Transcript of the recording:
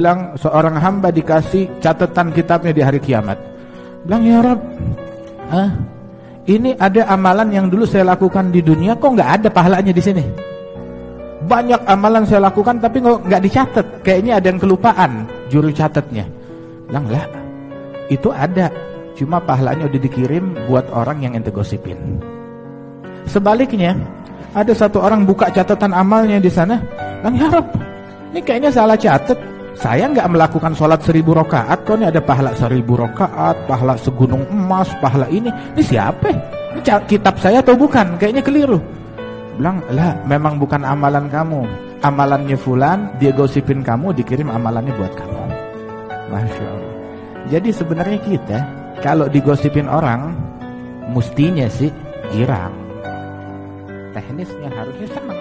bilang seorang hamba dikasih catatan kitabnya di hari kiamat. Bilang ya Rob, ah, ini ada amalan yang dulu saya lakukan di dunia, kok nggak ada pahalanya di sini? Banyak amalan saya lakukan tapi nggak dicatat, kayaknya ada yang kelupaan juru catatnya. Bilang lah, itu ada, cuma pahalanya udah dikirim buat orang yang ente gosipin. Sebaliknya, ada satu orang buka catatan amalnya di sana, bilang ya Rob, ini kayaknya salah catat, saya nggak melakukan sholat seribu rakaat kok ini ada pahala seribu rakaat, pahala segunung emas, pahala ini. Ini siapa? Ini kitab saya atau bukan? Kayaknya keliru. Bilang, lah memang bukan amalan kamu. Amalannya fulan, dia gosipin kamu, dikirim amalannya buat kamu. Masya Allah. Jadi sebenarnya kita, kalau digosipin orang, mestinya sih girang. Teknisnya harusnya senang.